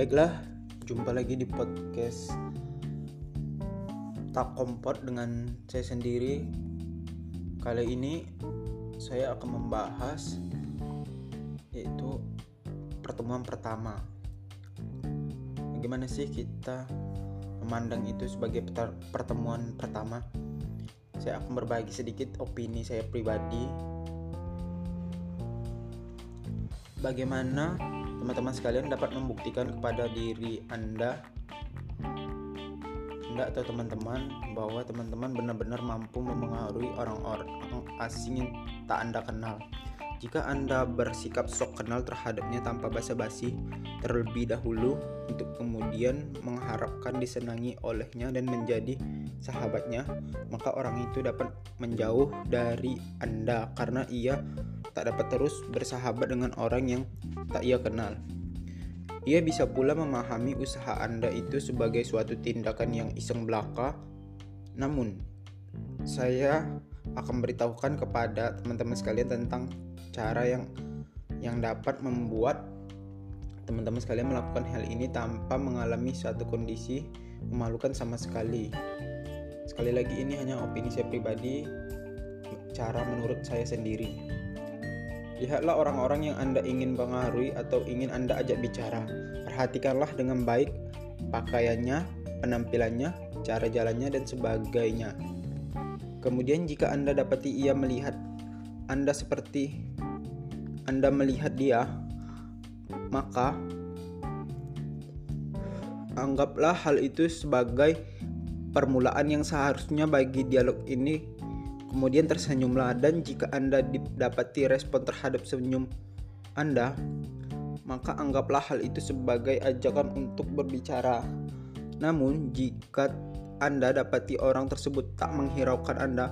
Baiklah, jumpa lagi di podcast Tak Kompot dengan saya sendiri. Kali ini saya akan membahas yaitu pertemuan pertama. Bagaimana sih kita memandang itu sebagai pertemuan pertama? Saya akan berbagi sedikit opini saya pribadi. Bagaimana teman-teman sekalian dapat membuktikan kepada diri Anda Anda atau teman-teman bahwa teman-teman benar-benar mampu mempengaruhi orang-orang asing yang tak Anda kenal. Jika Anda bersikap sok kenal terhadapnya tanpa basa-basi terlebih dahulu untuk kemudian mengharapkan disenangi olehnya dan menjadi sahabatnya, maka orang itu dapat menjauh dari Anda karena ia tak dapat terus bersahabat dengan orang yang tak ia kenal. Ia bisa pula memahami usaha Anda itu sebagai suatu tindakan yang iseng belaka. Namun, saya akan beritahukan kepada teman-teman sekalian tentang cara yang yang dapat membuat teman-teman sekalian melakukan hal ini tanpa mengalami suatu kondisi memalukan sama sekali. Sekali lagi ini hanya opini saya pribadi, cara menurut saya sendiri. Lihatlah orang-orang yang Anda ingin pengaruhi atau ingin Anda ajak bicara. Perhatikanlah dengan baik pakaiannya, penampilannya, cara jalannya, dan sebagainya. Kemudian jika Anda dapati ia melihat Anda seperti Anda melihat dia, maka anggaplah hal itu sebagai permulaan yang seharusnya bagi dialog ini Kemudian tersenyumlah dan jika Anda didapati respon terhadap senyum Anda, maka anggaplah hal itu sebagai ajakan untuk berbicara. Namun, jika Anda dapati orang tersebut tak menghiraukan Anda,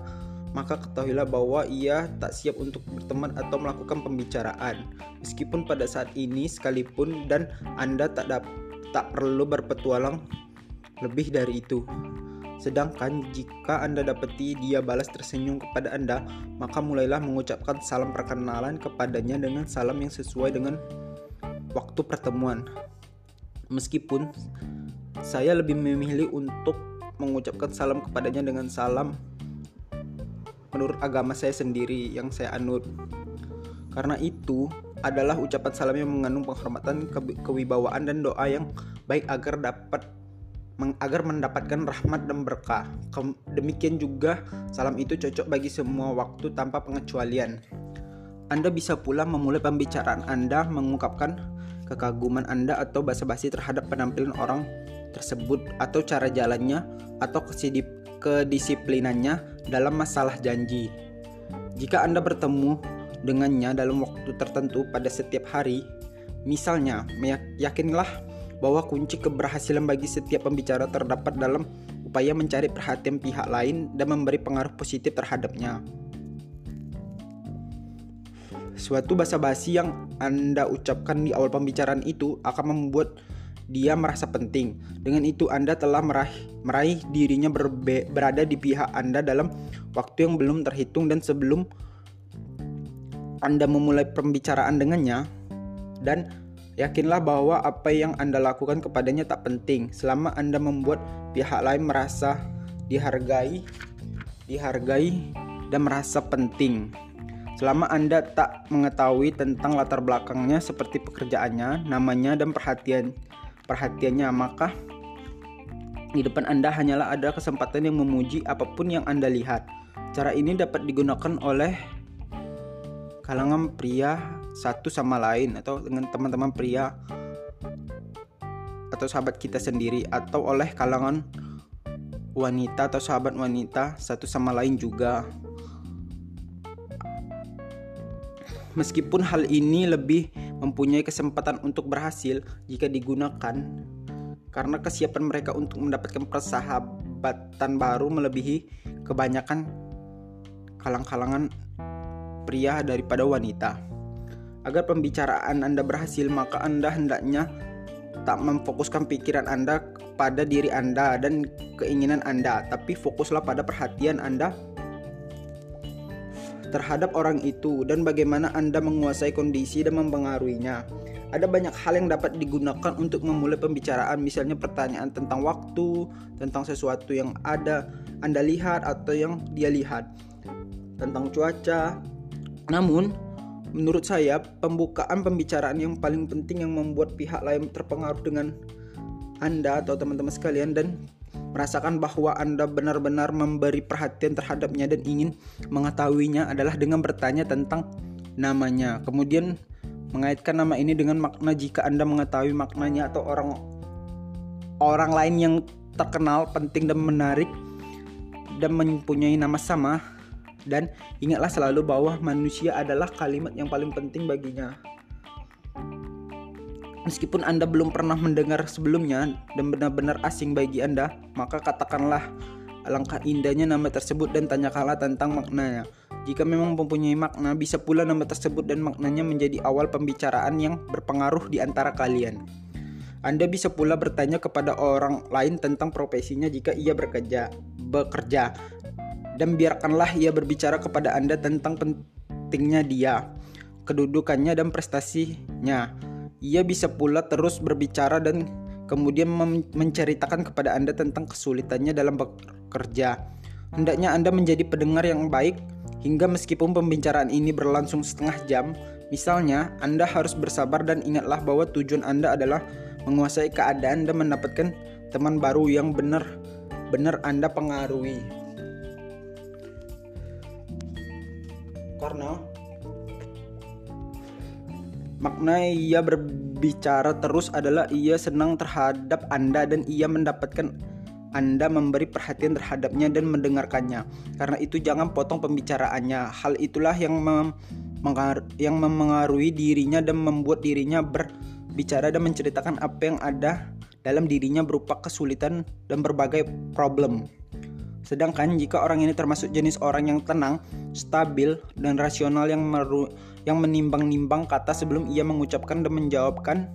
maka ketahuilah bahwa ia tak siap untuk berteman atau melakukan pembicaraan. Meskipun pada saat ini sekalipun dan Anda tak tak perlu berpetualang lebih dari itu. Sedangkan jika Anda dapati dia balas tersenyum kepada Anda, maka mulailah mengucapkan salam perkenalan kepadanya dengan salam yang sesuai dengan waktu pertemuan. Meskipun saya lebih memilih untuk mengucapkan salam kepadanya dengan salam menurut agama saya sendiri yang saya anut. Karena itu adalah ucapan salam yang mengandung penghormatan, kewibawaan dan doa yang baik agar dapat agar mendapatkan rahmat dan berkah. Demikian juga salam itu cocok bagi semua waktu tanpa pengecualian. Anda bisa pula memulai pembicaraan Anda mengungkapkan kekaguman Anda atau basa-basi terhadap penampilan orang tersebut atau cara jalannya atau kedisiplinannya dalam masalah janji. Jika Anda bertemu dengannya dalam waktu tertentu pada setiap hari, misalnya yakinlah bahwa kunci keberhasilan bagi setiap pembicara terdapat dalam upaya mencari perhatian pihak lain dan memberi pengaruh positif terhadapnya. Suatu basa-basi yang Anda ucapkan di awal pembicaraan itu akan membuat dia merasa penting. Dengan itu Anda telah meraih, meraih dirinya berbe, berada di pihak Anda dalam waktu yang belum terhitung dan sebelum Anda memulai pembicaraan dengannya dan Yakinlah bahwa apa yang Anda lakukan kepadanya tak penting selama Anda membuat pihak lain merasa dihargai, dihargai dan merasa penting. Selama Anda tak mengetahui tentang latar belakangnya seperti pekerjaannya, namanya dan perhatian perhatiannya, maka di depan Anda hanyalah ada kesempatan yang memuji apa pun yang Anda lihat. Cara ini dapat digunakan oleh kalangan pria satu sama lain atau dengan teman-teman pria atau sahabat kita sendiri atau oleh kalangan wanita atau sahabat wanita satu sama lain juga. Meskipun hal ini lebih mempunyai kesempatan untuk berhasil jika digunakan karena kesiapan mereka untuk mendapatkan persahabatan baru melebihi kebanyakan kalang-kalangan pria daripada wanita. Agar pembicaraan Anda berhasil, maka Anda hendaknya tak memfokuskan pikiran Anda pada diri Anda dan keinginan Anda, tapi fokuslah pada perhatian Anda terhadap orang itu dan bagaimana Anda menguasai kondisi dan mempengaruhinya. Ada banyak hal yang dapat digunakan untuk memulai pembicaraan, misalnya pertanyaan tentang waktu, tentang sesuatu yang ada Anda lihat atau yang dia lihat, tentang cuaca. Namun, menurut saya, pembukaan pembicaraan yang paling penting yang membuat pihak lain terpengaruh dengan Anda atau teman-teman sekalian dan merasakan bahwa Anda benar-benar memberi perhatian terhadapnya dan ingin mengetahuinya adalah dengan bertanya tentang namanya. Kemudian mengaitkan nama ini dengan makna jika Anda mengetahui maknanya atau orang orang lain yang terkenal, penting dan menarik dan mempunyai nama sama dan ingatlah selalu bahwa manusia adalah kalimat yang paling penting baginya. Meskipun Anda belum pernah mendengar sebelumnya dan benar-benar asing bagi Anda, maka katakanlah alangkah indahnya nama tersebut dan tanyakanlah tentang maknanya. Jika memang mempunyai makna, bisa pula nama tersebut dan maknanya menjadi awal pembicaraan yang berpengaruh di antara kalian. Anda bisa pula bertanya kepada orang lain tentang profesinya jika ia bekerja, bekerja. Dan biarkanlah ia berbicara kepada Anda tentang pentingnya dia, kedudukannya dan prestasinya. Ia bisa pula terus berbicara dan kemudian menceritakan kepada Anda tentang kesulitannya dalam bekerja. Hendaknya Anda menjadi pendengar yang baik Hingga meskipun pembicaraan ini berlangsung setengah jam, misalnya Anda harus bersabar dan ingatlah bahwa tujuan Anda adalah menguasai keadaan dan mendapatkan teman baru yang benar-benar Anda pengaruhi. Karena makna ia berbicara terus adalah ia senang terhadap Anda dan ia mendapatkan anda memberi perhatian terhadapnya dan mendengarkannya. Karena itu jangan potong pembicaraannya. Hal itulah yang mem yang memengaruhi dirinya dan membuat dirinya berbicara dan menceritakan apa yang ada dalam dirinya berupa kesulitan dan berbagai problem. Sedangkan jika orang ini termasuk jenis orang yang tenang, stabil, dan rasional yang yang menimbang-nimbang kata sebelum ia mengucapkan dan menjawabkan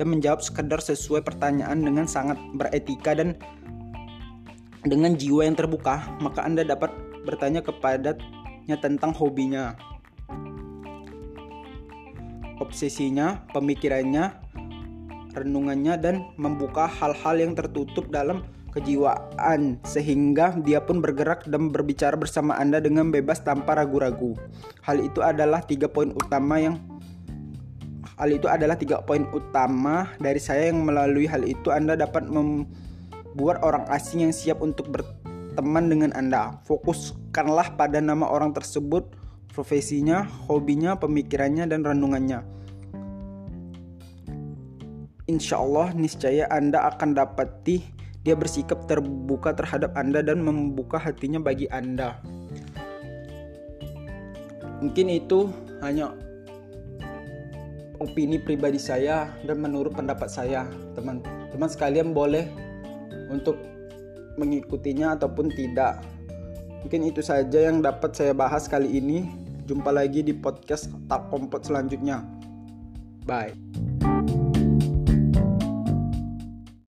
dan menjawab sekedar sesuai pertanyaan dengan sangat beretika dan dengan jiwa yang terbuka, maka Anda dapat bertanya kepadanya tentang hobinya, obsesinya, pemikirannya, renungannya, dan membuka hal-hal yang tertutup dalam kejiwaan sehingga dia pun bergerak dan berbicara bersama Anda dengan bebas tanpa ragu-ragu. Hal itu adalah tiga poin utama yang hal itu adalah tiga poin utama dari saya yang melalui hal itu Anda dapat mem buat orang asing yang siap untuk berteman dengan Anda. Fokuskanlah pada nama orang tersebut, profesinya, hobinya, pemikirannya, dan renungannya. Insya Allah, niscaya Anda akan dapati dia bersikap terbuka terhadap Anda dan membuka hatinya bagi Anda. Mungkin itu hanya opini pribadi saya dan menurut pendapat saya, teman-teman sekalian boleh untuk mengikutinya ataupun tidak. Mungkin itu saja yang dapat saya bahas kali ini. Jumpa lagi di podcast Tak Kompot selanjutnya. Bye.